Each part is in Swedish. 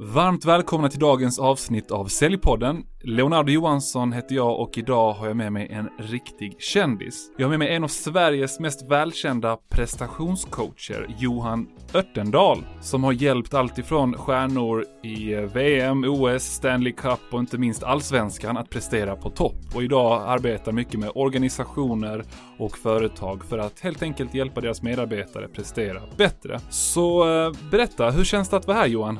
Varmt välkomna till dagens avsnitt av Säljpodden. Leonardo Johansson heter jag och idag har jag med mig en riktig kändis. Jag har med mig en av Sveriges mest välkända prestationscoacher, Johan Örtendahl, som har hjälpt alltifrån stjärnor i eh, VM, OS, Stanley Cup och inte minst allsvenskan att prestera på topp. Och idag arbetar mycket med organisationer och företag för att helt enkelt hjälpa deras medarbetare prestera bättre. Så eh, berätta, hur känns det att vara här Johan?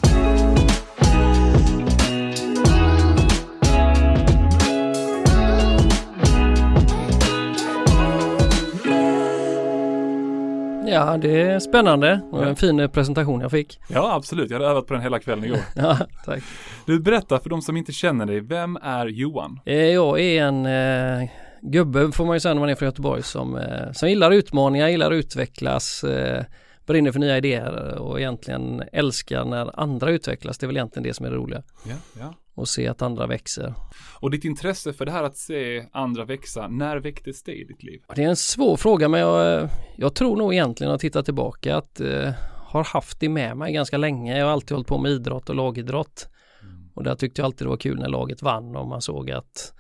Ja, det är spännande och en fin presentation jag fick. Ja, absolut. Jag hade övat på den hela kvällen igår. ja, tack. Du, berätta för de som inte känner dig. Vem är Johan? Eh, jag är en eh, gubbe, får man ju säga när man är från Göteborg, som, eh, som gillar utmaningar, gillar att utvecklas, eh, brinner för nya idéer och egentligen älskar när andra utvecklas. Det är väl egentligen det som är det roliga. Ja, ja. Och se att andra växer. Och ditt intresse för det här att se andra växa, när väcktes det i ditt liv? Det är en svår fråga men jag, jag tror nog egentligen att titta tillbaka att eh, har haft det med mig ganska länge. Jag har alltid hållit på med idrott och lagidrott. Mm. Och där tyckte jag alltid det var kul när laget vann och man såg att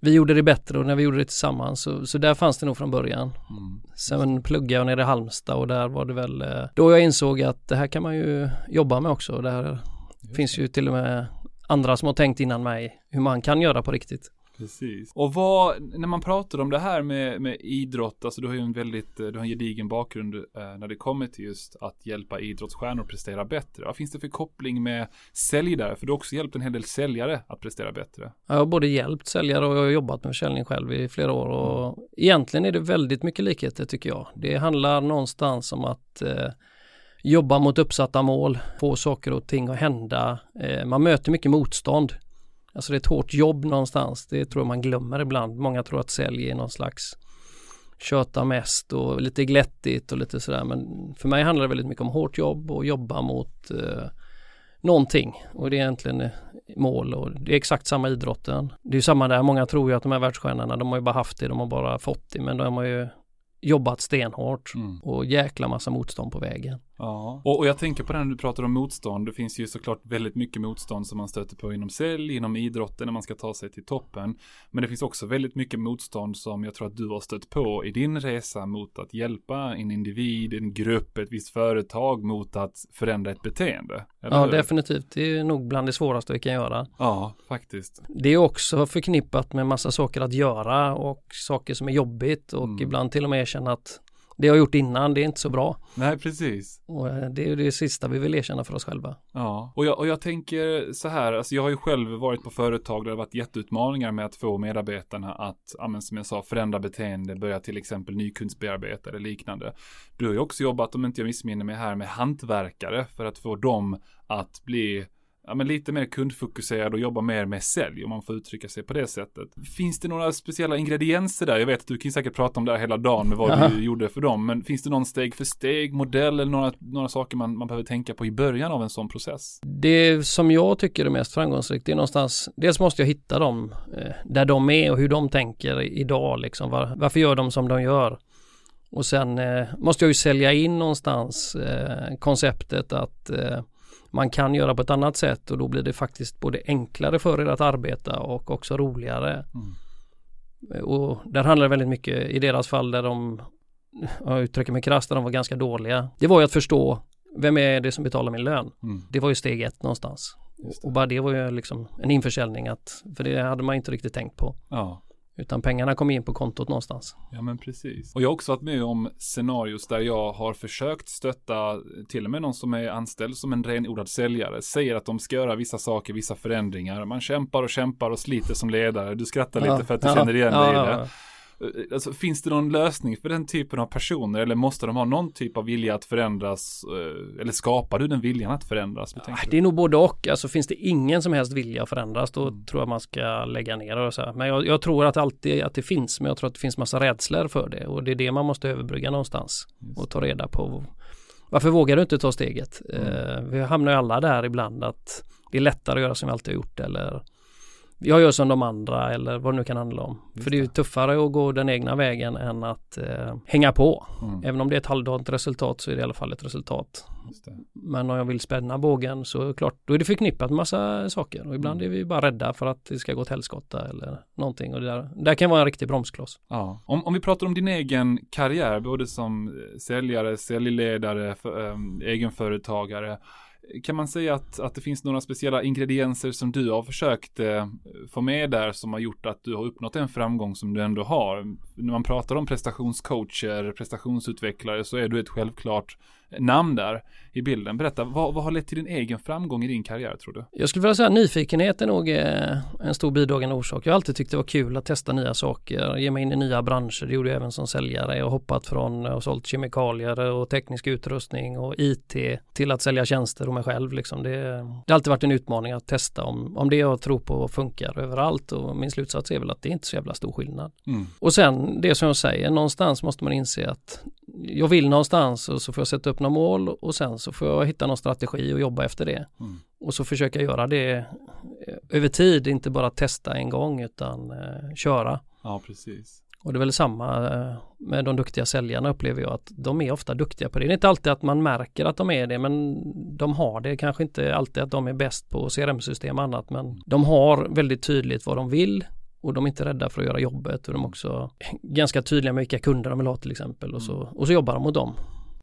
vi gjorde det bättre och när vi gjorde det tillsammans så, så där fanns det nog från början. Mm. Sen pluggade jag nere i Halmstad och där var det väl eh, då jag insåg att det här kan man ju jobba med också. Där finns ju till och med andra som har tänkt innan mig hur man kan göra på riktigt. Precis. Och vad, när man pratar om det här med, med idrott, alltså du har ju en väldigt, du har en gedigen bakgrund eh, när det kommer till just att hjälpa idrottsstjärnor att prestera bättre. Vad finns det för koppling med säljare? För du har också hjälpt en hel del säljare att prestera bättre. Jag har både hjälpt säljare och jag har jobbat med försäljning själv i flera år och mm. egentligen är det väldigt mycket likheter tycker jag. Det handlar någonstans om att eh, jobba mot uppsatta mål, få saker och ting att hända. Eh, man möter mycket motstånd. Alltså det är ett hårt jobb någonstans. Det tror jag man glömmer ibland. Många tror att sälj är någon slags köta mest och lite glättigt och lite sådär. Men för mig handlar det väldigt mycket om hårt jobb och jobba mot eh, någonting. Och det är egentligen eh, mål och det är exakt samma idrotten. Det är samma där. Många tror ju att de här världsstjärnorna, de har ju bara haft det, de har bara fått det. Men de har ju jobbat stenhårt mm. och jäkla massa motstånd på vägen. Ja, och, och, jag tänker på det när du pratar om motstånd. Det finns ju såklart väldigt mycket motstånd som man stöter på inom sälj, inom idrotten när man ska ta sig till toppen. Men det finns också väldigt mycket motstånd som jag tror att du har stött på i din resa mot att hjälpa en individ, en grupp, ett visst företag mot att förändra ett beteende. ja, hur? definitivt. Det är nog bland det svåraste vi kan göra. Ja, faktiskt. Det är också förknippat med massa saker att göra och saker som är jobbigt och mm. ibland till och med erkänna att det jag gjort innan, det är inte så bra. Nej, precis. Och eh, det är det sista vi vill erkänna för oss själva. Ja, och jag, och jag tänker så här, alltså jag har ju själv varit på företag där det har varit jätteutmaningar med att få medarbetarna att, ja, men som jag sa, förändra beteende, börja till exempel nykundsbearbeta eller liknande. Du har ju också jobbat, om inte jag missminner mig här, med hantverkare för att få dem att bli ja, men lite mer kundfokuserad och jobba mer med sälj om man får uttrycka sig på det sättet. Finns det några speciella ingredienser där? Jag vet att du kan säkert prata om det här hela dagen med vad ja. du gjorde för dem, men finns det någon steg för steg modell eller några, några saker man, man behöver tänka på i början av en sån process? Det som jag tycker är mest framgångsrikt, det är någonstans, dels måste jag hitta dem eh, där de är och hur de tänker idag liksom. Var, varför gör de som de gör? Och sen eh, måste jag ju sälja in någonstans eh, konceptet att eh, man kan göra på ett annat sätt och då blir det faktiskt både enklare för er att arbeta och också roligare. Mm. Och där handlar det väldigt mycket i deras fall där de, jag uttrycker mig krasst, där de var ganska dåliga. Det var ju att förstå vem är det som betalar min lön? Mm. Det var ju steg ett någonstans. Och bara det var ju liksom en införsäljning att, för det hade man inte riktigt tänkt på. Ja. Utan pengarna kommer in på kontot någonstans. Ja men precis. Och jag har också varit med om scenarios där jag har försökt stötta till och med någon som är anställd som en renodlad säljare. Säger att de ska göra vissa saker, vissa förändringar. Man kämpar och kämpar och sliter som ledare. Du skrattar ja. lite för att du ja. känner igen ja, dig i det. Eh, alltså, finns det någon lösning för den typen av personer eller måste de ha någon typ av vilja att förändras? Eh, eller skapar du den viljan att förändras? Det är nog både och. Alltså finns det ingen som helst vilja att förändras då mm. tror jag man ska lägga ner och så här. Men jag, jag, tror att alltid att det finns men jag tror att det finns massa rädslor för det och det är det man måste överbrygga någonstans och ta reda på varför vågar du inte ta steget? Mm. Uh, vi hamnar ju alla där ibland att det är lättare att göra som vi alltid har gjort eller jag gör som de andra eller vad det nu kan handla om. Just För det är ju tuffare att gå den egna vägen än att eh, hänga på. Mm. Även om det är ett halvdant resultat så är det i alla fall ett resultat. Men om jag vill spänna bågen så är det klart, då är det förknippat med massa saker och ibland mm. är vi bara rädda för att det ska gå åt helskotta eller någonting och det där, där kan vara en riktig bromskloss. Ja. Om, om vi pratar om din egen karriär, både som säljare, säljledare, för, ähm, egenföretagare kan man säga att, att det finns några speciella ingredienser som du har försökt eh, få med där som har gjort att du har uppnått den framgång som du ändå har? När man pratar om prestationscoacher, prestationsutvecklare så är du ett självklart namn där i bilden. Berätta, vad, vad har lett till din egen framgång i din karriär tror du? Jag skulle vilja säga nyfikenhet är nog eh, en stor bidragande orsak. Jag har alltid tyckt det var kul att testa nya saker, ge mig in i nya branscher. Det gjorde jag även som säljare. Jag har hoppat från och sålt kemikalier och teknisk utrustning och IT till att sälja tjänster och mig själv. Liksom. Det, det har alltid varit en utmaning att testa om, om det jag tror på funkar överallt och min slutsats är väl att det är inte så jävla stor skillnad. Mm. Och sen det som jag säger, någonstans måste man inse att jag vill någonstans och så får jag sätta upp några mål och sen så får jag hitta någon strategi och jobba efter det. Mm. Och så försöka göra det eh, över tid, inte bara testa en gång utan eh, köra. Ja, precis. Och det är väl samma eh, med de duktiga säljarna upplever jag att de är ofta duktiga på det. Det är inte alltid att man märker att de är det men de har det. Kanske inte alltid att de är bäst på CRM-system och annat men de har väldigt tydligt vad de vill och de är inte rädda för att göra jobbet och de är också ganska tydliga med vilka kunder de vill ha till exempel och så, och så jobbar de mot dem.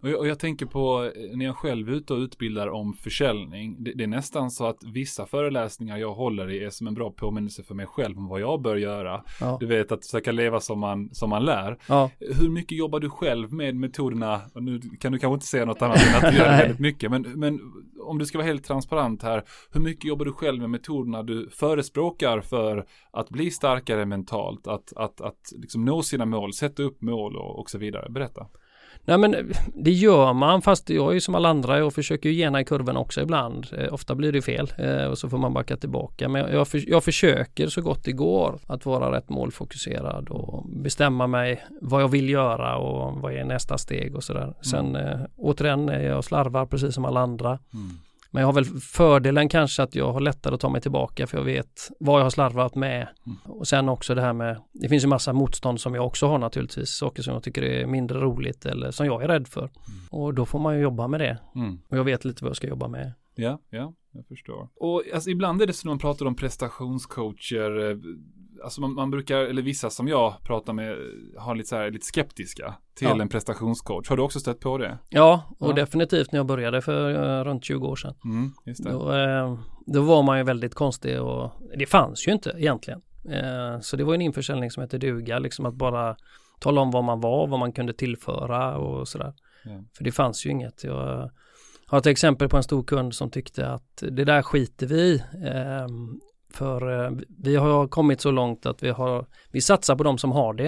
Och jag, och jag, tänker på eh, när jag själv är ute och utbildar om försäljning. Det, det, är nästan så att vissa föreläsningar jag håller i är som en bra påminnelse för mig själv om vad jag bör göra. Ja. Du vet att försöka leva som man, som man lär. Ja. Hur mycket jobbar du själv med metoderna? Och nu kan du kanske inte säga något annat än att du gör väldigt mycket. Men, men om du ska vara helt transparent här. Hur mycket jobbar du själv med metoderna du förespråkar för att bli starkare mentalt? Att, att, att liksom nå sina mål, sätta upp mål och, och så vidare. Berätta. Nej men det gör man fast jag är ju som alla andra jag försöker ju gena i kurvan också ibland. Eh, ofta blir det fel eh, och så får man backa tillbaka. Men jag, jag, för, jag, försöker så gott det går att vara rätt målfokuserad och bestämma mig vad jag vill göra och vad är nästa steg och sådär. Sen mm. eh, återigen, jag slarvar precis som alla andra. Mm. Men jag har väl fördelen kanske att jag har lättare att ta mig tillbaka för jag vet vad jag har slarvat med. Mm. Och sen också det här med, det finns ju massa motstånd som jag också har naturligtvis, saker som jag tycker är mindre roligt eller som jag är rädd för. Mm. Och då får man ju jobba med det. Mm. Och jag vet lite vad jag ska jobba med. Ja, ja, jag förstår. Och alltså, ibland är det så när man pratar om prestationscoacher, eh, alltså man, man, brukar, eller vissa som jag pratar med, har lite så här, lite skeptiska till ja. en prestationscoach. Har du också stött på det? Ja, och ja. definitivt när jag började för uh, runt 20 år sedan. Mm, då, uh, då, var man ju väldigt konstig och det fanns ju inte egentligen. Uh, så det var en införsäljning som hette duga, liksom att bara tala om vad man var, vad man kunde tillföra och sådär. Ja. För det fanns ju inget. Jag har ett exempel på en stor kund som tyckte att det där skiter vi i. För eh, vi har kommit så långt att vi har, vi satsar på de som har det.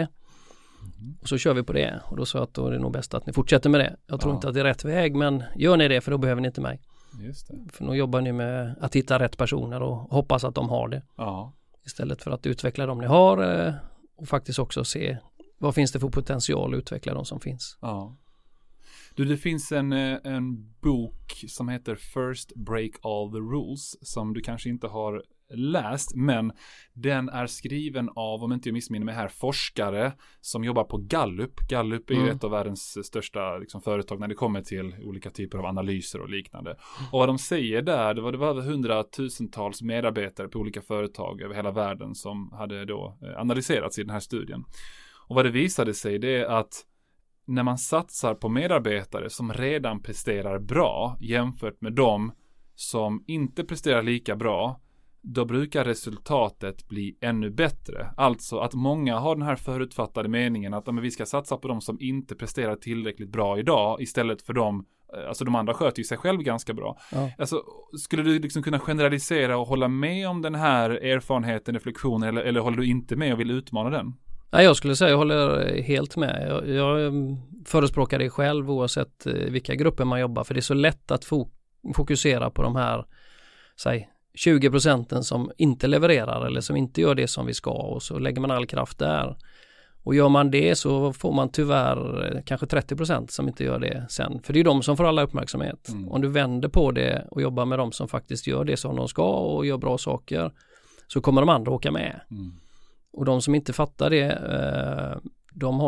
Mm. Och så kör vi på det och då sa jag att då är det nog bäst att ni fortsätter med det. Jag tror ja. inte att det är rätt väg men gör ni det för då behöver ni inte mig. Just det. För nu jobbar ni med att hitta rätt personer och hoppas att de har det. Ja. Istället för att utveckla de ni har eh, och faktiskt också se vad finns det för potential att utveckla de som finns. Ja. Du, det finns en, eh, en bok som heter First Break All the Rules som du kanske inte har läst, men den är skriven av, om inte jag missminner mig här, forskare som jobbar på Gallup. Gallup är mm. ju ett av världens största liksom, företag när det kommer till olika typer av analyser och liknande. Och vad de säger där, det var, det var hundratusentals medarbetare på olika företag över hela världen som hade då eh, analyserats i den här studien. Och vad det visade sig det är att när man satsar på medarbetare som redan presterar bra jämfört med dem som inte presterar lika bra då brukar resultatet bli ännu bättre. Alltså att många har den här förutfattade meningen att men, vi ska satsa på de som inte presterar tillräckligt bra idag istället för de eh, Alltså de andra sköter ju sig själv ganska bra. Ja. Alltså, skulle du liksom kunna generalisera och hålla med om den här erfarenheten, reflektionen eller, eller håller du inte med och vill utmana den? Nej, jag skulle säga jag håller helt med. Jag, jag mm, förespråkar det själv oavsett eh, vilka grupper man jobbar för det är så lätt att fo fokusera på de här, säg 20 procenten som inte levererar eller som inte gör det som vi ska och så lägger man all kraft där. Och gör man det så får man tyvärr eh, kanske 30 procent som inte gör det sen. För det är de som får alla uppmärksamhet. Mm. Om du vänder på det och jobbar med de som faktiskt gör det som de ska och gör bra saker så kommer de andra åka med. Mm. Och de som inte fattar det eh,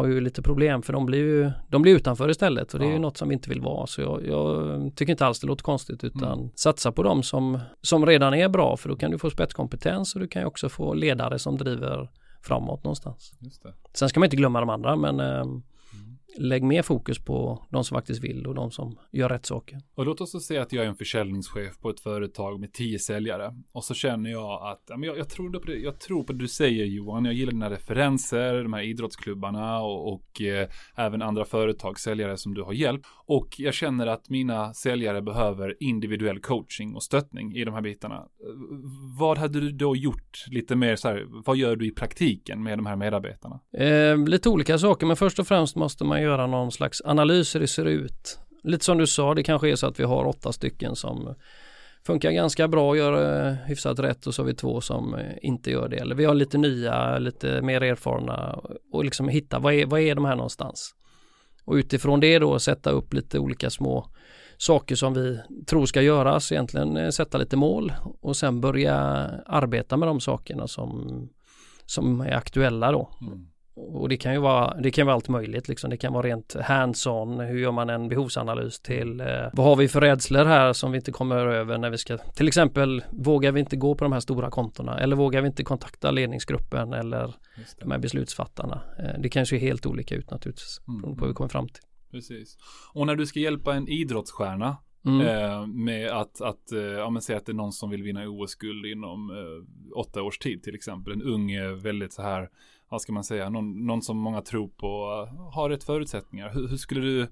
har ju lite problem för de blir ju de blir utanför istället och det är ju något som vi inte vill vara. Så jag, jag tycker inte alls det låter konstigt utan Mm. satsa på dem som, som redan är bra för då kan du få spetskompetens och du kan ju också få ledare som driver framåt någonstans. Sen ska man inte glömma de andra men eh, Mm. Lägg mer fokus på de som faktiskt vill och de som gör rätt saker. Och låt oss säga att jag är en försäljningschef på ett företag med tio säljare. Och så känner jag att, jag, jag, tror, på det, jag tror på det du säger Johan. Jag gillar dina referenser, de här idrottsklubbarna och, och eh, även andra företagssäljare som du har hjälpt. Och jag känner att mina säljare behöver individuell coaching och stöttning i de här bitarna. Eh, Vad hade du då gjort lite mer så här, vad gör du i praktiken med de här medarbetarna? Eh, lite olika saker men först och främst måste man göra någon slags analys hur det ser ut. Lite som du sa, det kanske är så att vi har åtta stycken som funkar ganska bra och gör eh, hyfsat rätt och så har vi två som eh, inte gör det. Eller vi har lite nya, lite mer erfarna och liksom hitta vad är, vad är de här någonstans? Och utifrån det då sätta upp lite olika små saker som vi tror ska göras, egentligen eh, sätta lite mål och sen börja arbeta med de sakerna som, som är aktuella då. Mm. Och det kan ju vara, det kan vara allt möjligt liksom. Det kan vara rent hands-on, hur gör man en behovsanalys till eh, vad har vi för rädslor här som vi inte kommer över när vi ska, till exempel vågar vi inte gå på de här stora kontona eller vågar vi inte kontakta ledningsgruppen eller de här beslutsfattarna. Eh, det kan se helt olika ut naturligtvis, Mm, beroende på vad vi kommer fram till. Precis. Och när du ska hjälpa en idrottsstjärna Mm. Eh, med att, att eh, ja men säg att det är någon som vill vinna OS-guld inom eh, åtta års tid till exempel. En ung, väldigt så här, vad ska man säga, någon, någon som många tror på, har rätt förutsättningar. Hur, hur skulle du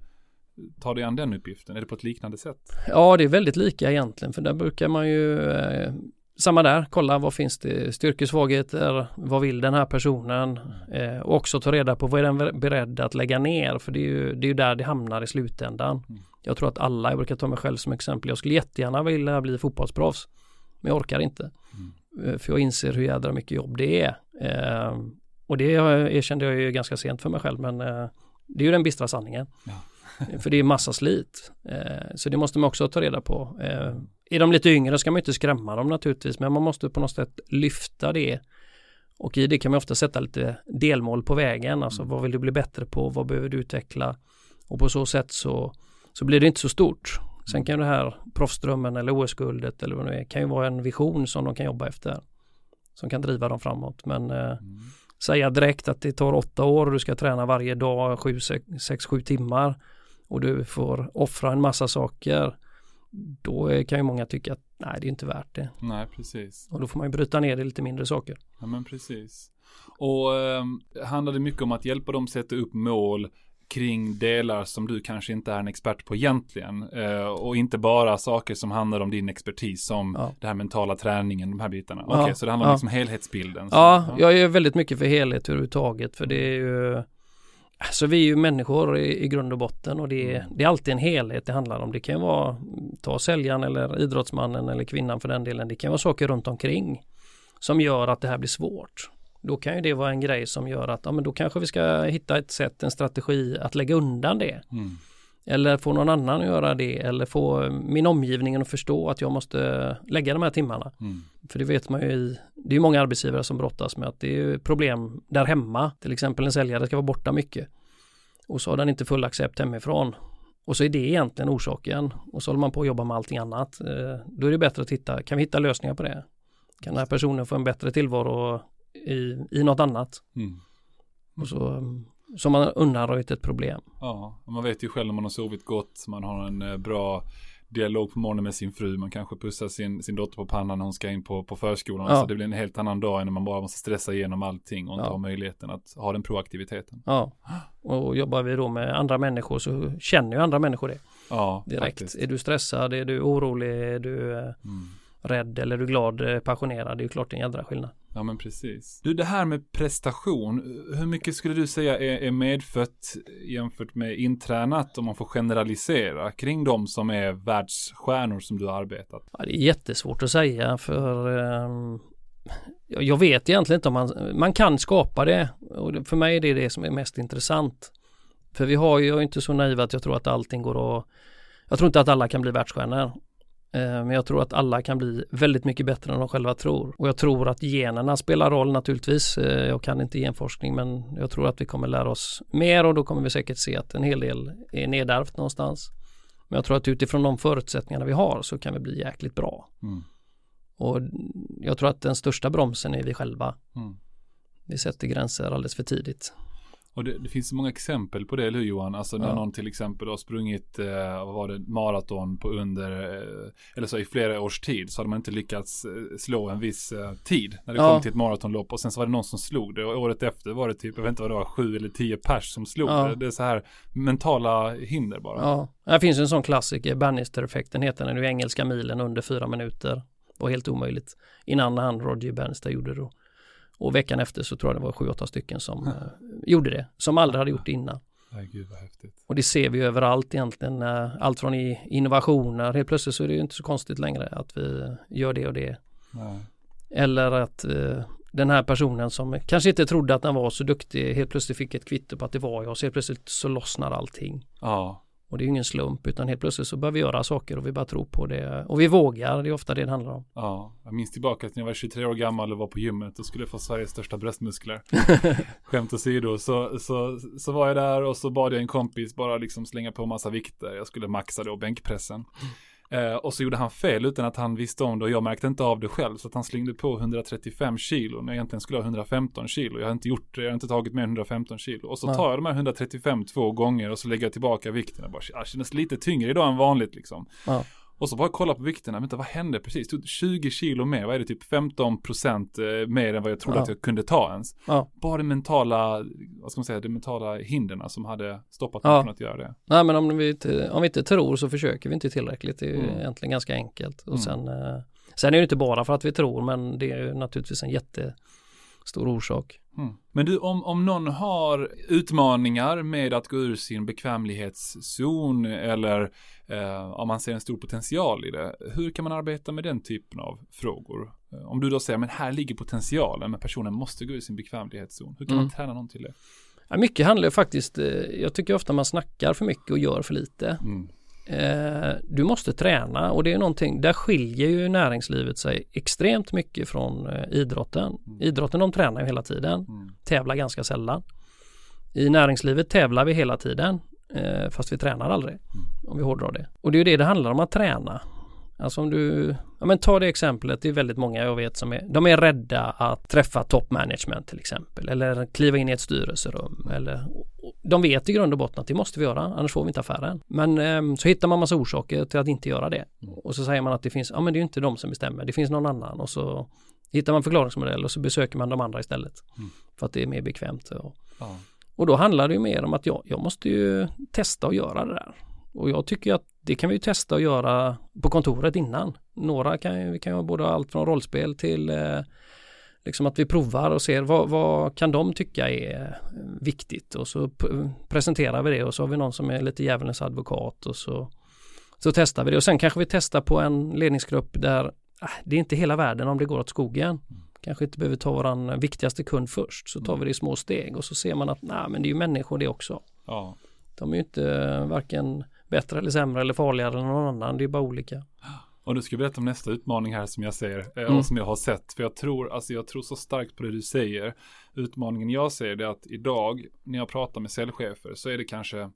ta dig an den uppgiften? Är det på ett liknande sätt? Ja, det är väldigt lika egentligen, för där brukar man ju eh, samma där, kolla vad finns det styrkesvagheter, vad vill den här personen eh, och också ta reda på vad är den beredd att lägga ner för det är ju, det är ju där det hamnar i slutändan. Mm. Jag tror att alla, jag brukar ta mig själv som exempel, jag skulle jättegärna vilja bli fotbollsproffs men jag orkar inte. Eh, För jag inser hur jädra mycket jobb det är. Eh, och det erkände jag ju ganska sent för mig själv men eh, det är ju den bistra sanningen. för det är massa slit. Eh, så det måste man också ta reda på. Eh, är de lite yngre ska man inte skrämma dem naturligtvis men man måste på något sätt lyfta det. Och i det kan man ofta sätta lite delmål på vägen. Alltså vad vill du bli bättre på? Vad behöver du utveckla? Och på så sätt så, så blir det inte så stort. Sen kan det här proffsdrömmen eller OS-guldet eller vad det nu är kan ju vara en vision som de kan jobba efter. Som kan driva dem framåt. Men Mm. Säga direkt att det tar åtta år och du ska träna varje dag sju, sex, sex, sju timmar och du får offra en massa saker. Då kan ju många tycka att nej, det är inte värt det. Nej, precis. Och då får man ju bryta ner det lite mindre saker. Ja, men precis. Och eh, handlar det mycket om att hjälpa dem sätta upp mål kring delar som du kanske inte är en expert på egentligen. Eh, och inte bara saker som handlar om din expertis som Ja. det här mentala träningen, de här bitarna. Ja, Okej, så det handlar om ja. liksom helhetsbilden. Så, Ja, jag är väldigt mycket för helhet överhuvudtaget för det är ju Alltså vi är ju människor i, i grund och botten och det är, det är alltid en helhet det handlar om. Det kan vara ta säljaren eller idrottsmannen eller kvinnan för den delen. Det kan vara saker runt omkring som gör att det här blir svårt. Då kan ju det vara en grej som gör att ja, men då kanske vi ska hitta ett sätt, en strategi att lägga undan det. Mm. Eller få någon annan att göra det eller få min omgivning att förstå att jag måste lägga de här timmarna. Mm. För det vet man ju i, det är många arbetsgivare som brottas med att det är problem där hemma. Till exempel en säljare ska vara borta mycket. Och så har den inte full accept hemifrån. Och så är det egentligen orsaken. Och så håller man på att jobba med allting annat. Eh, Då är det bättre att titta, kan vi hitta lösningar på det? Kan den här personen få en bättre tillvaro i, i något annat? Mm. Och så, så har man undanröjt ett problem. Ja, och man vet ju själv när man har sovit gott, man har en eh, bra dialog på morgonen med sin fru, man kanske pussar sin, sin dotter på pannan när hon ska in på, på förskolan. Ja. Så det blir en helt annan dag än när man bara måste stressa igenom allting och inte Ja. ha möjligheten att ha den proaktiviteten. Ja, och jobbar vi då med andra människor så känner ju andra människor det Ja, direkt. faktiskt. Är du stressad, är du orolig, är du eh, Mm. rädd eller är du glad, eh, passionerad? Det är ju klart en jädra skillnad. Ja men precis. Du det här med prestation, hur mycket skulle du säga är, är medfött jämfört med intränat om man får generalisera kring de som är världsstjärnor som du har arbetat? Ja, det är jättesvårt att säga för ehm, jag- vet egentligen inte om man, man kan skapa det och för mig är det det som är mest intressant. För vi har ju, jag är inte så naiv att jag tror att allting går att, jag tror inte att alla kan bli världsstjärnor. Eh, men jag tror att alla kan bli väldigt mycket bättre än de själva tror. Och jag tror att generna spelar roll naturligtvis. Eh, jag kan inte genforskning men jag tror att vi kommer lära oss mer och då kommer vi säkert se att en hel del är nedärvt någonstans. Men jag tror att utifrån de förutsättningarna vi har så kan vi bli jäkligt bra. Mm. Och jag tror att den största bromsen är vi själva. Mm. Vi sätter gränser alldeles för tidigt. Och det, det, finns så många exempel på det, eller hur Johan? Alltså när ja. någon till exempel har sprungit, eh, vad var det, maraton på under, eh, eller så i flera års tid, så hade man inte lyckats eh, slå en viss eh, tid när det ja. kom till ett maratonlopp. Och sen så var det någon som slog det och året efter var det typ, jag vet inte vad det var, sju eller tio pers som slog ja. det. Det är så här mentala hinder bara. Ja, det finns en sån klassiker, Bannister-effekten heter den, nu engelska milen under fyra minuter. Var helt omöjligt. Innan han, Roger Bannister, gjorde det då. Och veckan efter så tror jag det var sju, åtta stycken som eh, gjorde det, som aldrig hade gjort det innan. Nej, gud vad häftigt. Och det ser vi överallt egentligen, eh, allt från innovationer, helt plötsligt så är det ju inte så konstigt längre att vi gör det och det. Nej. Eller att eh, den här personen som kanske inte trodde att den var så duktig helt plötsligt fick ett kvitto på att det var jag, så helt plötsligt så lossnar allting. Ja. Och det är ingen slump utan helt plötsligt så börjar vi göra saker och vi bara tror på det. Och vi vågar, det är ofta det det handlar om. Ja, jag minns tillbaka till när jag var 23 år gammal och var på gymmet och skulle få Sveriges största bröstmuskler. Skämt åsido, så, så, så var jag där och så bad jag en kompis bara liksom slänga på massa vikter. Jag skulle maxa då bänkpressen. Eh, och så gjorde han fel utan att han visste om det och jag märkte inte av det själv. Så att han slängde på 135 kilo när jag egentligen skulle ha 115 kilo. Jag har inte gjort det, jag har inte tagit mer än 115 kilo. Och så tar jag de här 135 två gånger och så lägger jag tillbaka vikten. Jag bara, jag kändes lite tyngre idag än vanligt liksom. Ja. Och så bara kolla på vikterna, vänta vad hände precis? 20 kilo mer, vad är det typ 15 procent eh, mer än vad jag trodde ja. att jag kunde ta ens. Ja. Bara det mentala, vad ska man säga, de mentala hindren som hade stoppat mig ja. från att göra det. Nej men om vi, inte, om vi inte tror så försöker vi inte tillräckligt, det är mm. egentligen ganska enkelt. Och mm. sen, eh, sen är det inte bara för att vi tror men det är naturligtvis en jättestor orsak. Mm. Men du, om, om någon har utmaningar med att gå ur sin bekvämlighetszon eller eh, om man ser en stor potential i det, hur kan man arbeta med den typen av frågor? Eh, om du då säger, men här ligger potentialen, men personen måste gå ur sin bekvämlighetszon. Hur kan mm. man träna någon till det? Ja, mycket handlar faktiskt, eh, jag tycker ofta man snackar för mycket och gör för lite. Mm. Eh, du måste träna och det är någonting, där skiljer ju näringslivet sig extremt mycket från eh, idrotten. Mm. Idrotten de tränar ju hela tiden, mm. tävlar ganska sällan. I näringslivet tävlar vi hela tiden eh, fast vi tränar aldrig. Mm. Om vi hårdrar det. Och det är ju det det handlar om att träna. Alltså om du, ja men ta det exemplet, det är väldigt många jag vet som är, de är rädda att träffa top management till exempel eller kliva in i ett styrelserum eller de vet i grund och botten att det måste vi göra, annars får vi inte affären. Men eh, så hittar man massa orsaker till att inte göra det. Mm. Och så säger man att det finns, ja men det är inte de som bestämmer, det finns någon annan och så hittar man förklaringsmodell och så besöker man de andra istället. Mm. För att det är mer bekvämt. Och, ja. och då handlar det ju mer om att jag, jag måste ju testa och göra det där. Och jag tycker att det kan vi testa att göra på kontoret innan. Några kan vi kan göra både allt från rollspel till eh, liksom att vi provar och ser vad, vad kan de tycka är viktigt och så presenterar vi det och så har vi någon som är lite djävulens advokat och så, så testar vi det och sen kanske vi testar på en ledningsgrupp där äh, det är inte hela världen om det går åt skogen. Kanske inte behöver ta våran viktigaste kund först så tar vi det i små steg och så ser man att nej men det är ju människor det också. Ja. De är ju inte varken bättre eller sämre eller farligare än någon annan. Det är bara olika. Och du ska berätta om nästa utmaning här som jag ser eh, mm. och som jag har sett. För jag tror, alltså jag tror så starkt på det du säger. Utmaningen jag ser är att idag när jag pratar med säljchefer så är det kanske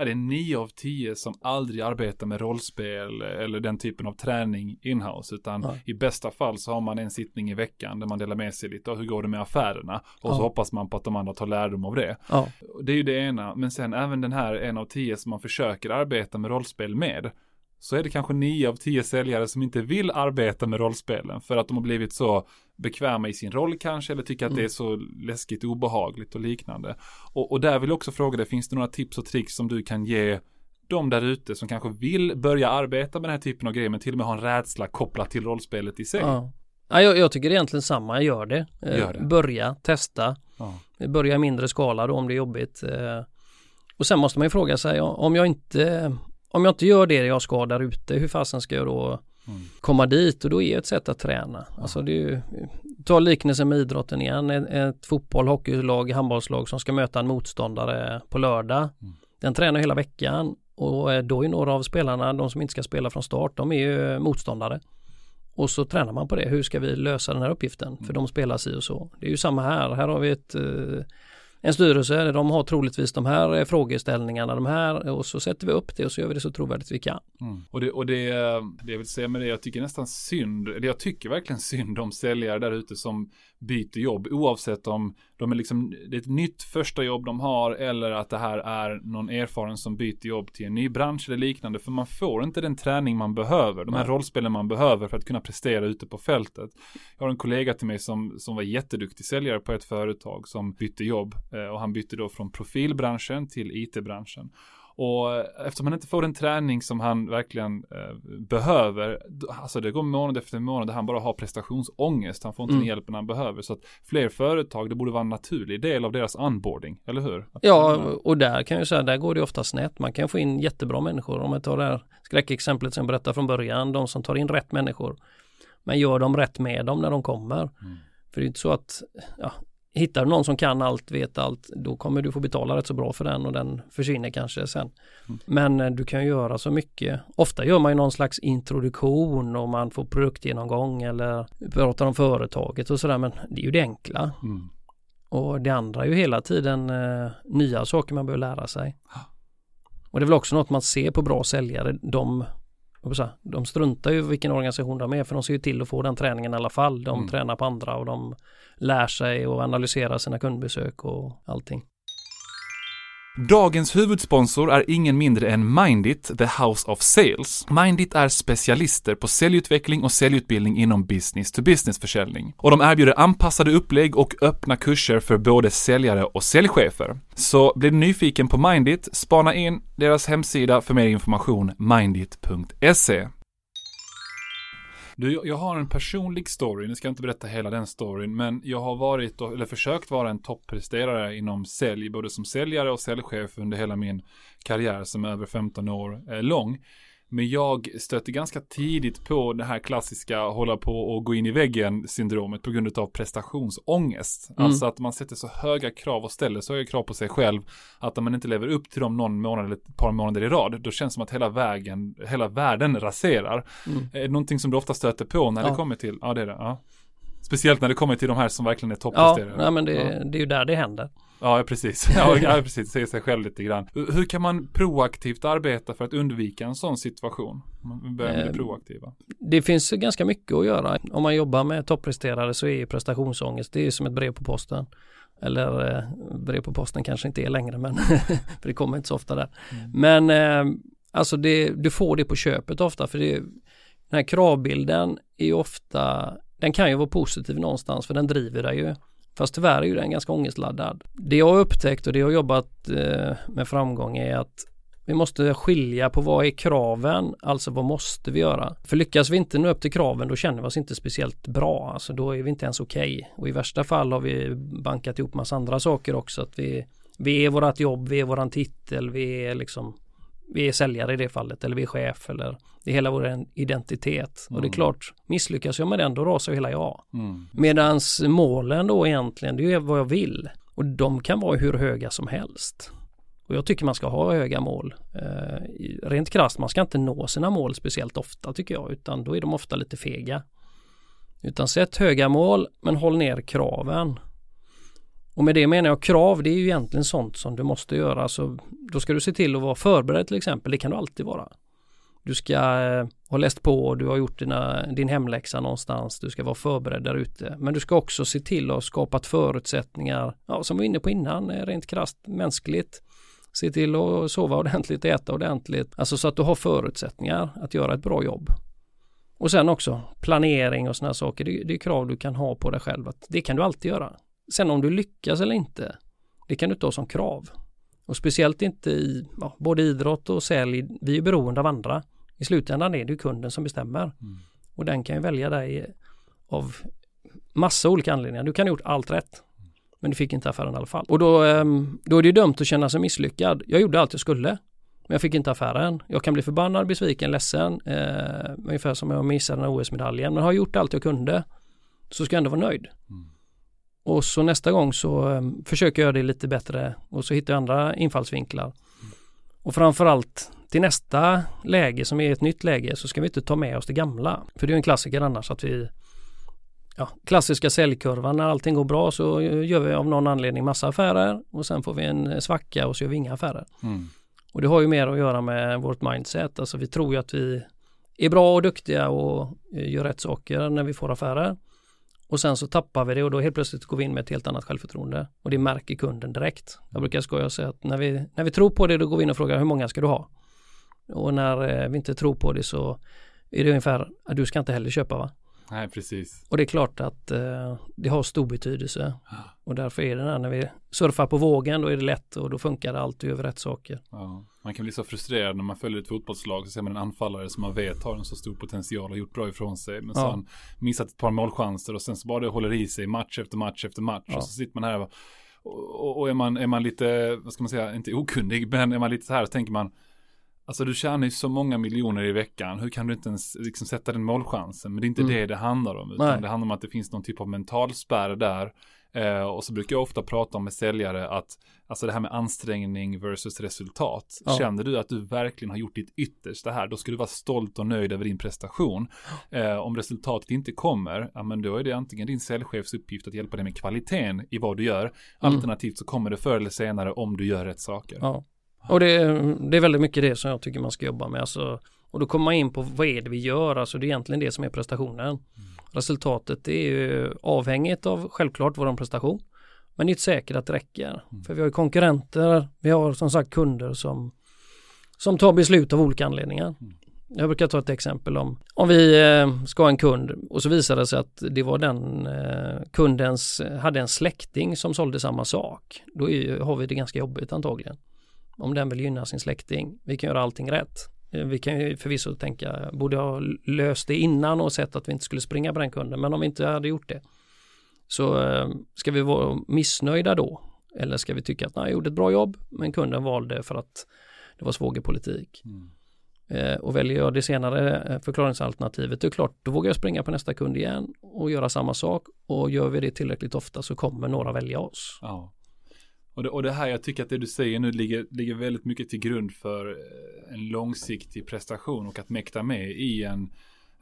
är det nio av tio som aldrig arbetar med rollspel eller den typen av träning inhouse. Utan ja. i bästa fall så har man en sittning i veckan där man delar med sig lite. Och hur går det med affärerna? Och ja. så hoppas man på att de andra tar lärdom av det. Ja. Det är ju det ena. Men sen även den här en av tio som man försöker arbeta med rollspel med så är det kanske nio av tio säljare som inte vill arbeta med rollspelen för att de har blivit så bekväma i sin roll kanske eller tycker att mm. det är så läskigt obehagligt och liknande. Och, och där vill jag också fråga dig, finns det några tips och tricks som du kan ge de där ute som kanske vill börja arbeta med den här typen av grejer men till och med har en rädsla kopplat till rollspelet i sig? Ja. Ja, jag, jag tycker egentligen samma, gör det. Eh, gör det. Börja, testa. Ja. Börja i mindre skala då om det är jobbigt. Eh, och sen måste man ju fråga sig om jag inte om jag inte gör det jag ska där ute, hur fasen ska jag då mm. komma dit? Och då är ett sätt att träna. Ja. Alltså det är ju, ta liknelsen med idrotten igen, ett, ett fotboll, hockeylag, handbollslag som ska möta en motståndare på lördag. Mm. Den tränar hela veckan Och eh, då är några av spelarna, de som inte ska spela från start, de är ju motståndare. Och så tränar man på det. Hur ska vi lösa den här uppgiften? För de spelar si och så. Det är ju samma här. Här har vi ett eh, en styrelse, de har troligtvis de här eh, frågeställningarna, de här och så sätter vi upp det och så gör vi det så trovärdigt vi kan. Mm. Och, det, och det, eh, det jag vill säga med det, jag tycker nästan synd, eller jag tycker verkligen synd om säljare där ute som byter jobb oavsett om de är liksom, det är ett nytt första jobb de har eller att det här är någon erfaren som byter jobb till en ny bransch eller liknande. För man får inte den träning man behöver, de här Nej. rollspelen man behöver för att kunna prestera ute på fältet. Jag har en kollega till mig som, som var jätteduktig säljare på ett företag som bytte jobb eh, och han bytte då från profilbranschen till it-branschen. Och eftersom han inte får den träning som han verkligen eh, behöver, alltså det går månad efter månad där han bara har prestationsångest, han får inte mm. den hjälpen han behöver. Så att fler företag, det borde vara en naturlig del av deras onboarding, eller hur? Att ja, och där kan jag säga, där går det ofta snett. Man kan få in jättebra människor. Om jag tar det här skräckexemplet som jag berättade från början, de som tar in rätt människor. Men gör de rätt med dem när de kommer. Mm. För det är inte så att, ja, hittar du någon som kan allt, vet allt, då kommer du få betala rätt så bra för den och den försvinner kanske sen. Mm. Men eh, du kan göra så mycket. Ofta gör man ju någon slags introduktion och man får produktgenomgång eller pratar om företaget och sådär men det är ju det enkla. Mm. Och det andra är ju hela tiden eh, nya saker man behöver lära sig. Och det är väl också något man ser på bra säljare. De, de struntar ju vilken organisation de är för de ser ju till att få den träningen i alla fall. De mm. tränar på andra och de lär sig och analyserar sina kundbesök och allting. Dagens huvudsponsor är ingen mindre än Mindit, the House of Sales. Mindit är specialister på säljutveckling och säljutbildning inom business to business försäljning. Och de erbjuder anpassade upplägg och öppna kurser för både säljare och säljchefer. Så blir du nyfiken på Mindit, spana in deras hemsida för mer information, mindit.se. Du, jag har en personlig story, nu ska jag inte berätta hela den storyn, men jag har varit, eller försökt vara en toppresterare inom sälj, både som säljare och säljchef under hela min karriär som är över 15 år eh, lång. Men jag stötte ganska tidigt på det här klassiska hålla på och gå in i väggen syndromet på grund av prestationsångest. Mm. Alltså att man sätter så höga krav och ställer så höga krav på sig själv att om man inte lever upp till dem någon månad eller ett par månader i rad, då känns det som att hela vägen, hela världen raserar. Mm. Är det någonting som du ofta stöter på när ja. det kommer till, ja det är det, ja. Speciellt när det kommer till de här som verkligen är toppresterare. Ja, nej, men det, ja. det är ju där det händer. Ja, precis. Ja, ja precis. Se sig själv lite grann. Hur kan man proaktivt arbeta för att undvika en sån situation? Man börjar med det ehm, proaktiva. Det finns ganska mycket att göra. Om man jobbar med toppresterare så är prestationsångest, det är som ett brev på posten. Eller eh, brev på posten kanske inte är längre, men för det kommer inte så ofta där. Mm. Men eh, alltså det, du får det på köpet ofta, för det, den här kravbilden är ofta, den kan ju vara positiv någonstans, för den driver dig ju. Fast tyvärr är ju den ganska ångestladdad. Det jag har upptäckt och det jag har jobbat eh, med framgång är att vi måste skilja på vad är kraven, alltså vad måste vi göra? För lyckas vi inte nå upp till kraven då känner vi oss inte speciellt bra, alltså då är vi inte ens okej. Okay. Och i värsta fall har vi bankat ihop massa andra saker också, att vi, vi är vårat jobb, vi är våran titel, vi är liksom vi är säljare i det fallet eller vi är chef eller det är hela vår identitet. Mm. Och det är mm. klart, misslyckas jag med den då rasar hela jag. Mm. Medans målen då egentligen, det är vad jag vill. Och de kan vara hur höga som helst. Och jag tycker man ska ha höga mål. Eh, rent krasst, man ska inte nå sina mål speciellt ofta tycker jag, utan då är de ofta lite fega. Utan sätt höga mål, men håll ner kraven. Och med det menar jag krav, det är ju egentligen sånt som du måste göra. Så då ska du se till att vara förberedd till exempel, det kan du alltid vara. Du ska eh, ha läst på, du har gjort dina, din hemläxa någonstans, du ska vara förberedd där ute. Men du ska också se till att ha skapat förutsättningar, ja, som vi var inne på innan, eh, rent krasst mänskligt. Se till att sova ordentligt, äta ordentligt, alltså så att du har förutsättningar att göra ett bra jobb. Och sen också planering och sådana saker, det, det är krav du kan ha på dig själv, att det kan du alltid göra. Sen om du lyckas eller inte, det kan du inte ha som krav. Och speciellt inte i ja, både idrott och sälj, vi är beroende av andra. I slutändan är det kunden som bestämmer. Mm. Och den kan ju välja dig av massa olika anledningar. Du kan ha gjort allt rätt. Men du fick inte affären i alla fall. Och då, ehm, då är det dumt att känna sig misslyckad. Jag gjorde allt jag skulle. Men jag fick inte affären. Jag kan bli förbannad, besviken, ledsen. Eh, ungefär som jag missade den här OS-medaljen. Men har jag gjort allt jag kunde så ska jag ändå vara nöjd. Mm. Och så nästa gång så um, försöker jag det lite bättre och så hittar jag andra infallsvinklar. Och framförallt till nästa läge som är ett nytt läge så ska vi inte ta med oss det gamla. För det är en klassiker annars att vi ja, klassiska säljkurvan när allting går bra så gör vi av någon anledning massa affärer och sen får vi en svacka och så gör vi inga affärer. Mm. Och det har ju mer att göra med vårt mindset. Alltså vi tror ju att vi är bra och duktiga och gör rätt saker när vi får affärer. Och sen så tappar vi det och då helt plötsligt går vi in med ett helt annat självförtroende. Och det märker kunden direkt. Jag brukar skoja och säga att när vi, när vi tror på det då går vi in och frågar hur många ska du ha? Och när eh, vi inte tror på det så är det ungefär, du ska inte heller köpa va? Nej, precis. Och det är klart att eh, det har stor betydelse. Och därför är det där när vi surfar på vågen, då är det lätt och då funkar det alltid över rätt saker. Ja. Man kan bli så frustrerad när man följer ett fotbollslag så ser man en anfallare som man vet har en så stor potential och gjort bra ifrån sig. Men så har han missat ett par målchanser och sen så bara det håller i sig match efter match efter match. Ja. Och så sitter man här och, och, och är, man, är man lite, vad ska man säga, inte okunnig, men är man lite så här så tänker man Alltså du tjänar ju så många miljoner i veckan. Hur kan du inte ens liksom sätta den målchansen? Men det är inte mm. det det handlar om. Utan Nej. det handlar om att det finns någon typ av mentalspärr där. Eh, och så brukar jag ofta prata om med säljare att alltså det här med ansträngning versus resultat. Ja. Känner du att du verkligen har gjort ditt yttersta här, då ska du vara stolt och nöjd över din prestation. Eh, om resultatet inte kommer, ja men då är det antingen din säljchefs uppgift att hjälpa dig med kvaliteten i vad du gör. Mm. Alternativt så kommer det förr eller senare om du gör rätt saker. Ja. Och det, det är väldigt mycket det som jag tycker man ska jobba med. Alltså, och då kommer man in på vad är det vi gör, alltså det är egentligen det som är prestationen. Mm. Resultatet är ju avhängigt av självklart vår prestation. Men det är inte säkert att det räcker. Mm. För vi har ju konkurrenter, vi har som sagt kunder som, som tar beslut av olika anledningar. Mm. Jag brukar ta ett exempel om om vi eh, ska ha en kund och så visar det sig att det var den eh, kundens hade en släkting som sålde samma sak. Då är, har vi det ganska jobbigt antagligen om den vill gynna sin släkting. Vi kan göra allting rätt. Eh, vi kan ju förvisso tänka, borde ha löst det innan och sett att vi inte skulle springa på den kunden. Men om vi inte hade gjort det så eh, ska vi vara missnöjda då? Eller ska vi tycka att nej, jag gjorde ett bra jobb men kunden valde för att det var svågerpolitik. Mm. Eh, och väljer jag det senare förklaringsalternativet, det är klart, då vågar jag springa på nästa kund igen och göra samma sak. Och gör vi det tillräckligt ofta så kommer några välja oss. Ja. Och det, och det här, jag tycker att det du säger nu ligger, ligger väldigt mycket till grund för eh, en långsiktig prestation och att mäkta med i en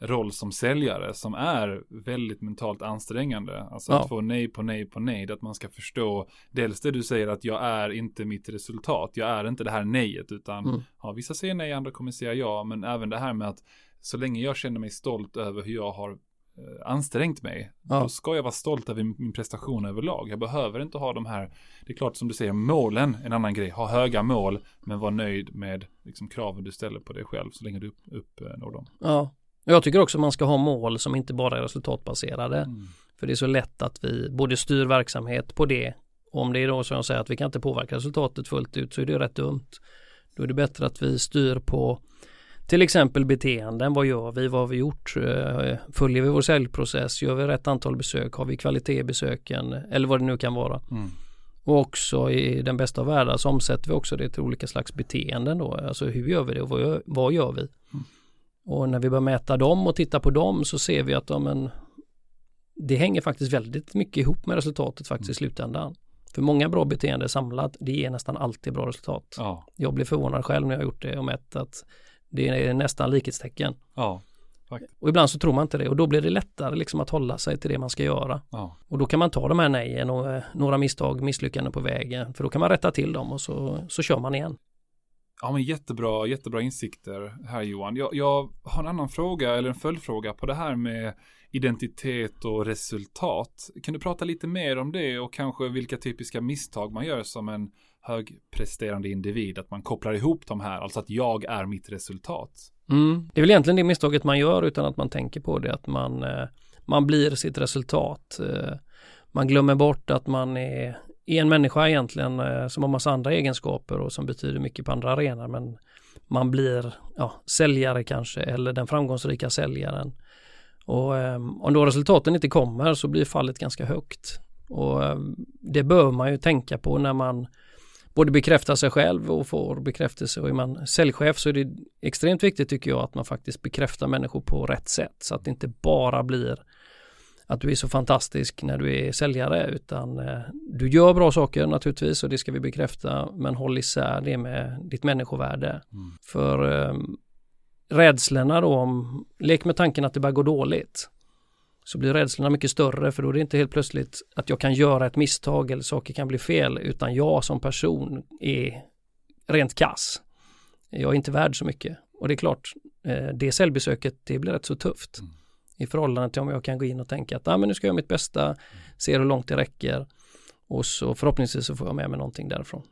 roll som säljare som är väldigt mentalt ansträngande. Alltså ja. att få nej på nej på nej, att man ska förstå dels det du säger att jag är inte mitt resultat, jag är inte det här nejet utan mm. ja, vissa säger nej, andra kommer säga ja, men även det här med att så länge jag känner mig stolt över hur jag har ansträngt mig. Ja. Då ska jag vara stolt över min prestation överlag. Jag behöver inte ha de här, det är klart som du säger, målen, en annan grej. Ha höga mål, men var nöjd med liksom, kraven du ställer på dig själv så länge du uppnår upp, dem. Ja, jag tycker också man ska ha mål som inte bara är resultatbaserade. Mm. För det är så lätt att vi både styr verksamhet på det. Om det är då som jag säger att vi kan inte påverka resultatet fullt ut så är det rätt dumt. Då är det bättre att vi styr på till exempel beteenden, vad gör vi, vad har vi gjort, eh, följer vi vår säljprocess, gör vi rätt antal besök, har vi kvalitet i besöken eller vad det nu kan vara. Mm. Och också i den bästa av världar så omsätter vi också det till olika slags beteenden då, alltså hur gör vi det och vad gör, vad gör vi? Mm. Och när vi börjar mäta dem och titta på dem så ser vi att en, det hänger faktiskt väldigt mycket ihop med resultatet faktiskt i mm. slutändan. För många bra beteenden samlat, det ger nästan alltid bra resultat. Ja. Jag blir förvånad själv när jag har gjort det och mätt att det är nästan likhetstecken. Ja. Och ibland så tror man inte det och då blir det lättare liksom att hålla sig till det man ska göra. Ja. Och då kan man ta de här nejen och eh, några misstag, misslyckanden på vägen. För då kan man rätta till dem och så, så kör man igen. Ja men jättebra, jättebra insikter här Johan. Jag, jag har en annan fråga eller en följdfråga på det här med identitet och resultat. Kan du prata lite mer om det och kanske vilka typiska misstag man gör som en högpresterande individ, att man kopplar ihop de här, alltså att jag är mitt resultat. Mm. Det är väl egentligen det misstaget man gör utan att man tänker på det, att man, eh, man blir sitt resultat. Eh, man glömmer bort att man är en människa egentligen eh, som har massa andra egenskaper och som betyder mycket på andra arenor, men man blir ja, säljare kanske eller den framgångsrika säljaren. Och om då resultaten inte kommer så blir fallet ganska högt. Och det bör man ju tänka på när man både bekräfta sig själv och får bekräftelse. Och är man säljchef så är det extremt viktigt tycker jag att man faktiskt bekräftar människor på rätt sätt så att det inte bara blir att du är så fantastisk när du är säljare utan eh, du gör bra saker naturligtvis och det ska vi bekräfta men håll isär det med ditt människovärde. Mm. För eh, rädslorna då om, lek med tanken att det bara går dåligt så blir rädslorna mycket större för då är det inte helt plötsligt att jag kan göra ett misstag eller saker kan bli fel utan jag som person är rent kass. Jag är inte värd så mycket och det är klart eh, det säljbesöket det blir rätt så tufft mm. i förhållande till om jag kan gå in och tänka att ah, men nu ska jag göra mitt bästa, mm. se hur långt det räcker och så förhoppningsvis så får jag med mig någonting därifrån.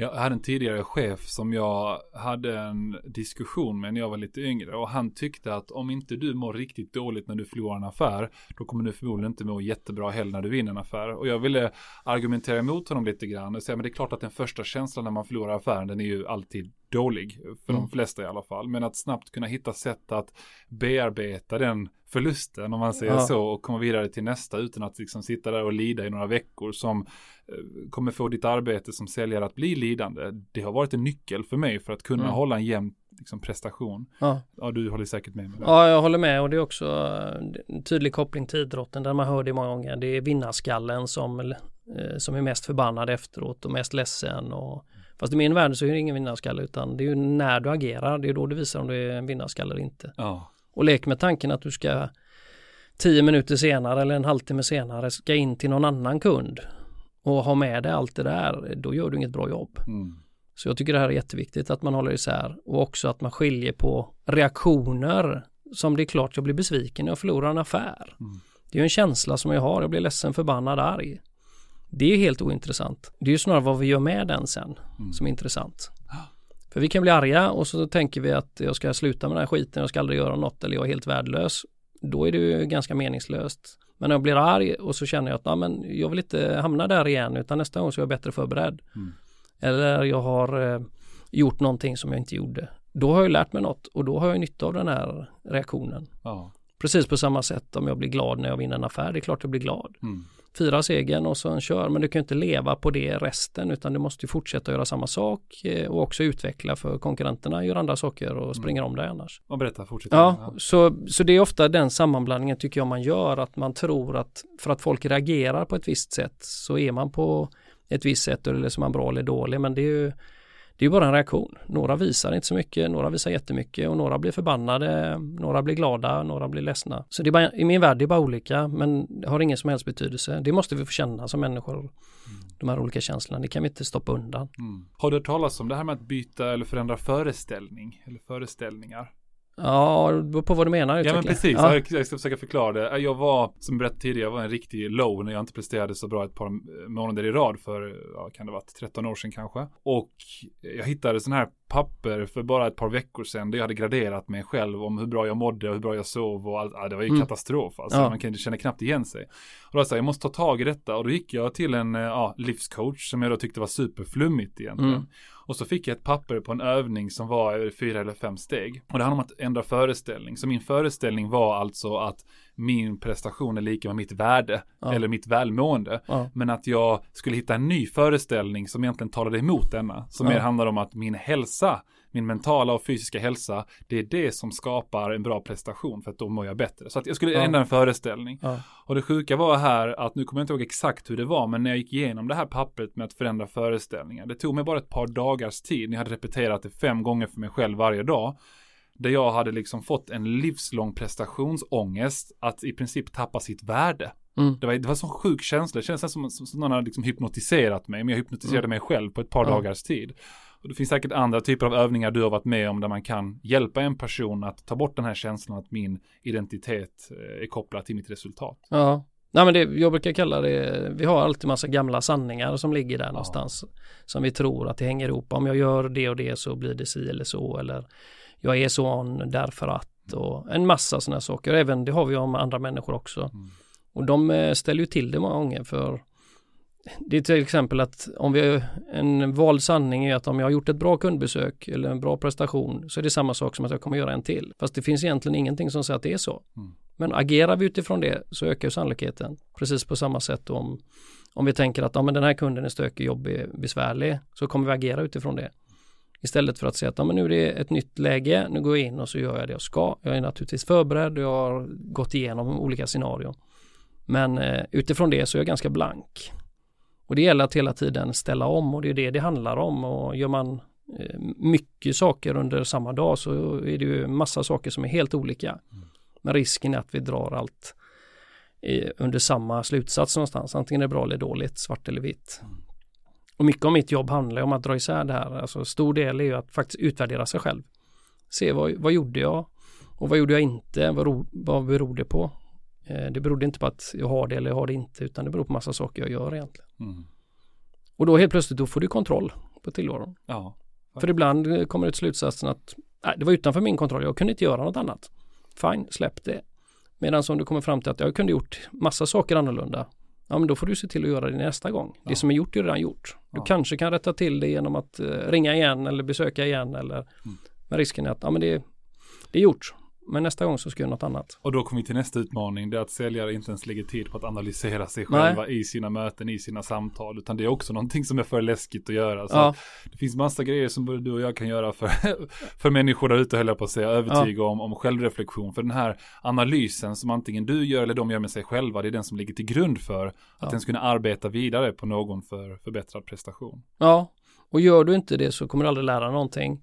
Jag hade en tidigare chef som jag hade en diskussion med när jag var lite yngre och han tyckte att om inte du mår riktigt dåligt när du förlorar en affär då kommer du förmodligen inte må jättebra heller när du vinner en affär. Och jag ville argumentera emot honom lite grann och säga men det är klart att den första känslan när man förlorar affären den är ju alltid dålig för mm. de flesta i alla fall. Men att snabbt kunna hitta sätt att bearbeta den förlusten om man säger ja. så och komma vidare till nästa utan att liksom sitta där och lida i några veckor som eh, kommer få ditt arbete som säljare att bli lidande. Det har varit en nyckel för mig för att kunna mm. hålla en jämn liksom, prestation. Ja. ja, du håller säkert med mig. Ja, jag håller med och det är också eh, en tydlig koppling till idrotten där man hör det många gånger. Det är vinnarskallen som, eh, som är mest förbannad efteråt och mest ledsen och Fast i min värld så är det ingen vinnarskalle utan det är ju när du agerar, det är då du visar om du är en vinnarskalle eller inte. Ja. Och lek med tanken att du ska tio minuter senare eller en halvtimme senare ska in till någon annan kund och ha med dig allt det där, då gör du inget bra jobb. Mm. Så jag tycker det här är jätteviktigt att man håller isär och också att man skiljer på reaktioner som det är klart jag blir besviken när jag förlorar en affär. Mm. Det är en känsla som jag har, jag blir ledsen, förbannad, arg. Det är ju helt ointressant. Det är ju snarare vad vi gör med den sen mm. som är intressant. För vi kan bli arga och så tänker vi att jag ska sluta med den här skiten, jag ska aldrig göra något eller jag är helt värdelös. Då är det ju ganska meningslöst. Men när jag blir arg och så känner jag att men jag vill inte hamna där igen utan nästa gång så är jag bättre förberedd. Mm. Eller jag har eh, gjort någonting som jag inte gjorde. Då har jag lärt mig något och då har jag nytta av den här reaktionen. Ja. Precis på samma sätt om jag blir glad när jag vinner en affär, det är klart jag blir glad. Mm fira segern och så kör. Men du kan inte leva på det resten utan du måste fortsätta göra samma sak eh, och också utveckla för konkurrenterna gör andra saker och springer mm. om dig annars. Och berätta, fortsätt. Ja, ja, Så, så det är ofta den sammanblandningen tycker jag man gör att man tror att för att folk reagerar på ett visst sätt så är man på ett visst sätt eller så är man bra eller dålig men det är ju det är bara en reaktion. Några visar inte så mycket, några visar jättemycket och några blir förbannade, några blir glada, några blir ledsna. Så det är bara, i min värld det är bara olika men det har ingen som helst betydelse. Det måste vi få känna som människor. Mm. De här olika känslorna, det kan vi inte stoppa undan. Mm. Har du hört talas om det här med att byta eller förändra föreställning eller föreställningar? Ja, det beror på vad du menar. Ja men precis, ja. jag ska försöka förklara det. Jag var, som berättade tidigare, jag var en riktig low när jag inte presterade så bra ett par månader i rad för, ja, kan det vara 13 år sedan kanske. Och jag hittade sån här papper för bara ett par veckor sedan där jag hade graderat mig själv om hur bra jag mådde och hur bra jag sov och allt. Ja, det var ju mm. katastrof alltså. Ja. Man kan känna knappt igen sig. Och då sa jag, jag måste ta tag i detta och då gick jag till en ja, livscoach som jag då tyckte var superflummigt egentligen. Mm. Och så fick jag ett papper på en övning som var fyra eller fem steg. Och det handlar om att ändra föreställning. Så min föreställning var alltså att min prestation är lika med mitt värde ja. eller mitt välmående. Ja. Men att jag skulle hitta en ny föreställning som egentligen talade emot denna. Som ja. mer handlar om att min hälsa, min mentala och fysiska hälsa, det är det som skapar en bra prestation för att då mår jag bättre. Så att jag skulle ändra en föreställning. Och det sjuka var här att nu kommer jag inte ihåg exakt hur det var, men när jag gick igenom det här pappret med att förändra föreställningar, det tog mig bara ett par dagars tid. Ni hade repeterat det fem gånger för mig själv varje dag där jag hade liksom fått en livslång prestationsångest att i princip tappa sitt värde. Mm. Det, var, det var en sån sjuk känsla, det kändes som, som, som någon hade liksom hypnotiserat mig, men jag hypnotiserade mm. mig själv på ett par mm. dagars tid. Och det finns säkert andra typer av övningar du har varit med om där man kan hjälpa en person att ta bort den här känslan att min identitet eh, är kopplad till mitt resultat. Ja, Nej men det, jag brukar kalla det, vi har alltid massa gamla sanningar som ligger där ja. någonstans. Som vi tror att det hänger ihop. Om jag gör det och det så blir det si eller så. Eller jag är sån därför att och en massa sådana saker. Även det har vi om andra människor också. Mm. Och de eh, ställer ju till det många gånger för det är till exempel att om vi en vald sanning är att om jag har gjort ett bra kundbesök eller en bra prestation så är det samma sak som att jag kommer göra en till. Fast det finns egentligen ingenting som säger att det är så. Mm. Men agerar vi utifrån det så ökar sannolikheten. Precis på samma sätt om, om vi tänker att ja, men den här kunden är stökig, jobbig, besvärlig så kommer vi agera utifrån det. Istället för att säga att ja, men nu är det ett nytt läge, nu går jag in och så gör jag det jag ska. Jag är naturligtvis förberedd och jag har gått igenom olika scenarion. Men eh, utifrån det så är jag ganska blank. Och det gäller att hela tiden ställa om och det är det det handlar om och gör man eh, mycket saker under samma dag så är det ju massa saker som är helt olika. Mm. Men risken är att vi drar allt under samma slutsats någonstans. Antingen är det bra eller dåligt, svart eller vitt. Mm. Och mycket av mitt jobb handlar om att dra isär det här. Alltså stor del är ju att faktiskt utvärdera sig själv. Se vad, vad gjorde jag och vad gjorde jag inte? Vad, vad beror det på? Eh, det berodde inte på att jag har det eller jag har det inte utan det beror på massa saker jag gör egentligen. Mm. Och då helt plötsligt då får du kontroll på tillvaron. Ja. För ibland kommer det till slutsatsen att nej, det var utanför min kontroll, jag kunde inte göra något annat. Fine, släpp det. Medan om du kommer fram till att jag kunde gjort massa saker annorlunda. Ja men då får du se till att göra det nästa gång. Ja. Det som är gjort är redan gjort. Du ja. kanske kan rätta till det genom att uh, ringa igen eller besöka igen eller mm. Men risken är att ja, men det, det är gjort. Men nästa gång så ska jag något annat. Och då kommer vi till nästa utmaning. Det är att säljare inte ens lägger tid på att analysera sig själva Nej. i sina möten, i sina samtal. Utan det är också någonting som är för läskigt att göra. Så ja. Det finns massa grejer som både du och jag kan göra för, för människor där ute, höll jag på att säga. Övertyga ja. om, om självreflektion. För den här analysen som antingen du gör eller de gör med sig själva. Det är den som ligger till grund för att ja. den ska kunna arbeta vidare på någon för förbättrad prestation. Ja, och gör du inte det så kommer du aldrig lära någonting.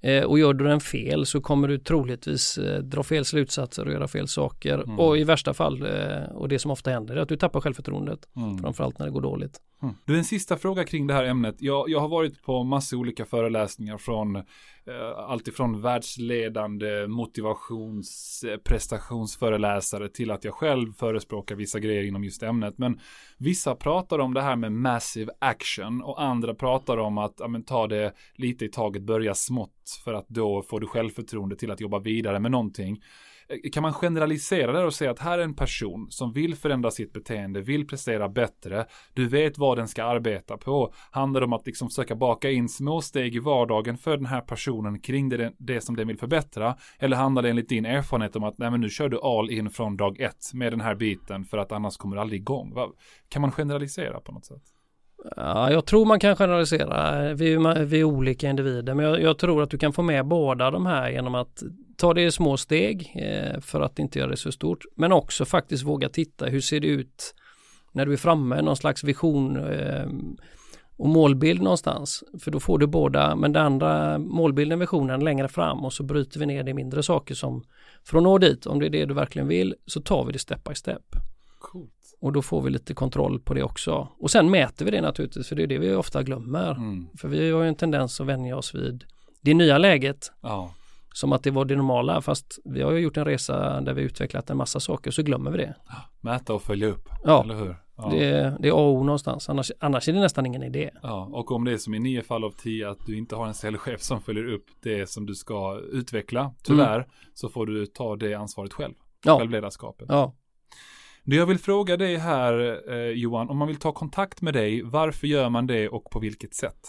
Eh, och gör du den fel så kommer du troligtvis eh, dra fel slutsatser och göra fel saker. Mm. Och i värsta fall, eh, och det som ofta händer, är att du tappar självförtroendet. Mm. Framförallt när det går dåligt. Mm. Du, en sista fråga kring det här ämnet. Jag, jag har varit på massa olika föreläsningar från eh, alltifrån världsledande motivations eh, prestationsföreläsare till att jag själv förespråkar vissa grejer inom just ämnet. Men vissa pratar om det här med massive action och andra pratar om att ja, men, ta det lite i taget, börja smått för att då får du självförtroende till att jobba vidare med någonting. Eh, kan man generalisera det och säga att här är en person som vill förändra sitt beteende, vill prestera bättre, du vet vad den ska arbeta på. Handlar det om att liksom försöka baka in små steg i vardagen för den här personen kring det, det som den vill förbättra? Eller handlar det enligt din erfarenhet om att nej men nu kör du all in från dag ett med den här biten för att annars kommer du aldrig igång? Kan man generalisera på något sätt? Ja, jag tror man kan generalisera. Vi, vi är olika individer, men jag, jag, tror att du kan få med båda de här genom att ta det i små steg eh, för att inte göra det så stort, men också faktiskt våga titta. Hur ser det ut när du är framme, någon slags vision eh, och målbild någonstans. För då får du båda, men den andra målbilden, visionen längre fram och så bryter vi ner det i mindre saker som för att nå dit, om det är det du verkligen vill, så tar vi det step by step. Coolt. Och då får vi lite kontroll på det också. Och sen mäter vi det naturligtvis, för det är det vi ofta glömmer. Mm. För vi har ju en tendens att vänja oss vid det nya läget. Ja. Som att det var det normala, fast vi har ju gjort en resa där vi utvecklat en massa saker, så glömmer vi det. Mäta och följa upp, ja. eller hur? Ja. Det, det är A och O någonstans, annars, annars är det nästan ingen idé. Ja, och om det är som i nio fall av tio att du inte har en säljchef som följer upp det som du ska utveckla, tyvärr, mm. så får du ta det ansvaret själv. Ja. Självledarskapet. Ja. Det jag vill fråga dig här eh, Johan, om man vill ta kontakt med dig, varför gör man det och på vilket sätt?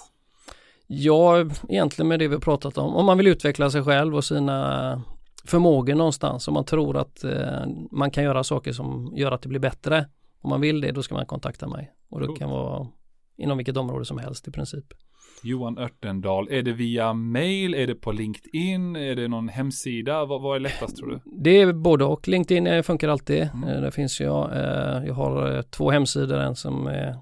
Ja, egentligen med det vi pratat om. Om man vill utveckla sig själv och sina förmågor någonstans. Om man tror att eh, man kan göra saker som gör att det blir bättre. Om man vill det, då ska man kontakta mig. Och det cool. kan vara inom vilket område som helst i princip. Johan Örtendal, är det via mail, är det på LinkedIn, är det någon hemsida, vad, vad är lättast tror du? Det är både och, LinkedIn eh, funkar alltid, mm. Eh, där finns jag, eh, jag har två hemsidor, en som är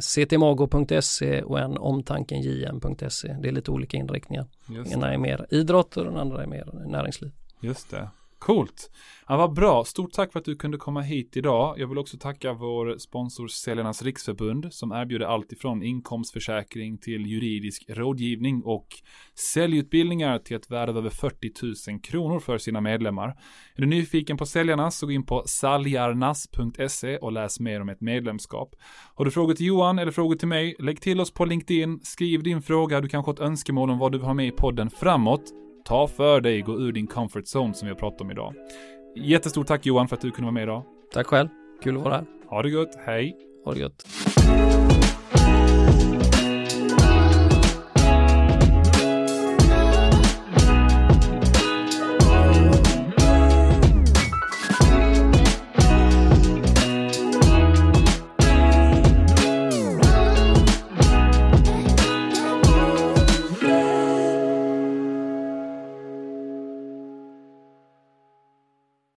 ctmago.se och en omtankenjm.se, det är lite olika inriktningar. Just Ena är mer idrott och den andra är mer näringsliv. Just det. Coolt. Ja, vad bra. Stort tack för att du kunde komma hit idag. Jag vill också tacka vår sponsor Säljarnas Riksförbund som erbjuder allt ifrån inkomstförsäkring till juridisk rådgivning och säljutbildningar till ett värde av över 40 000 kronor för sina medlemmar. Är du nyfiken på säljarnas så gå in på saljarnas.se och läs mer om ett medlemskap. Har du frågor till Johan eller frågor till mig, lägg till oss på LinkedIn, skriv din fråga, du kanske har ett önskemål om vad du vill ha med i podden framåt ta för dig, gå ur din comfort zone som vi har pratat om idag. Jättestort tack Johan för att du kunde vara med idag. Tack själv. Kul att vara här. Ha det gott. Hej. Ha det gott.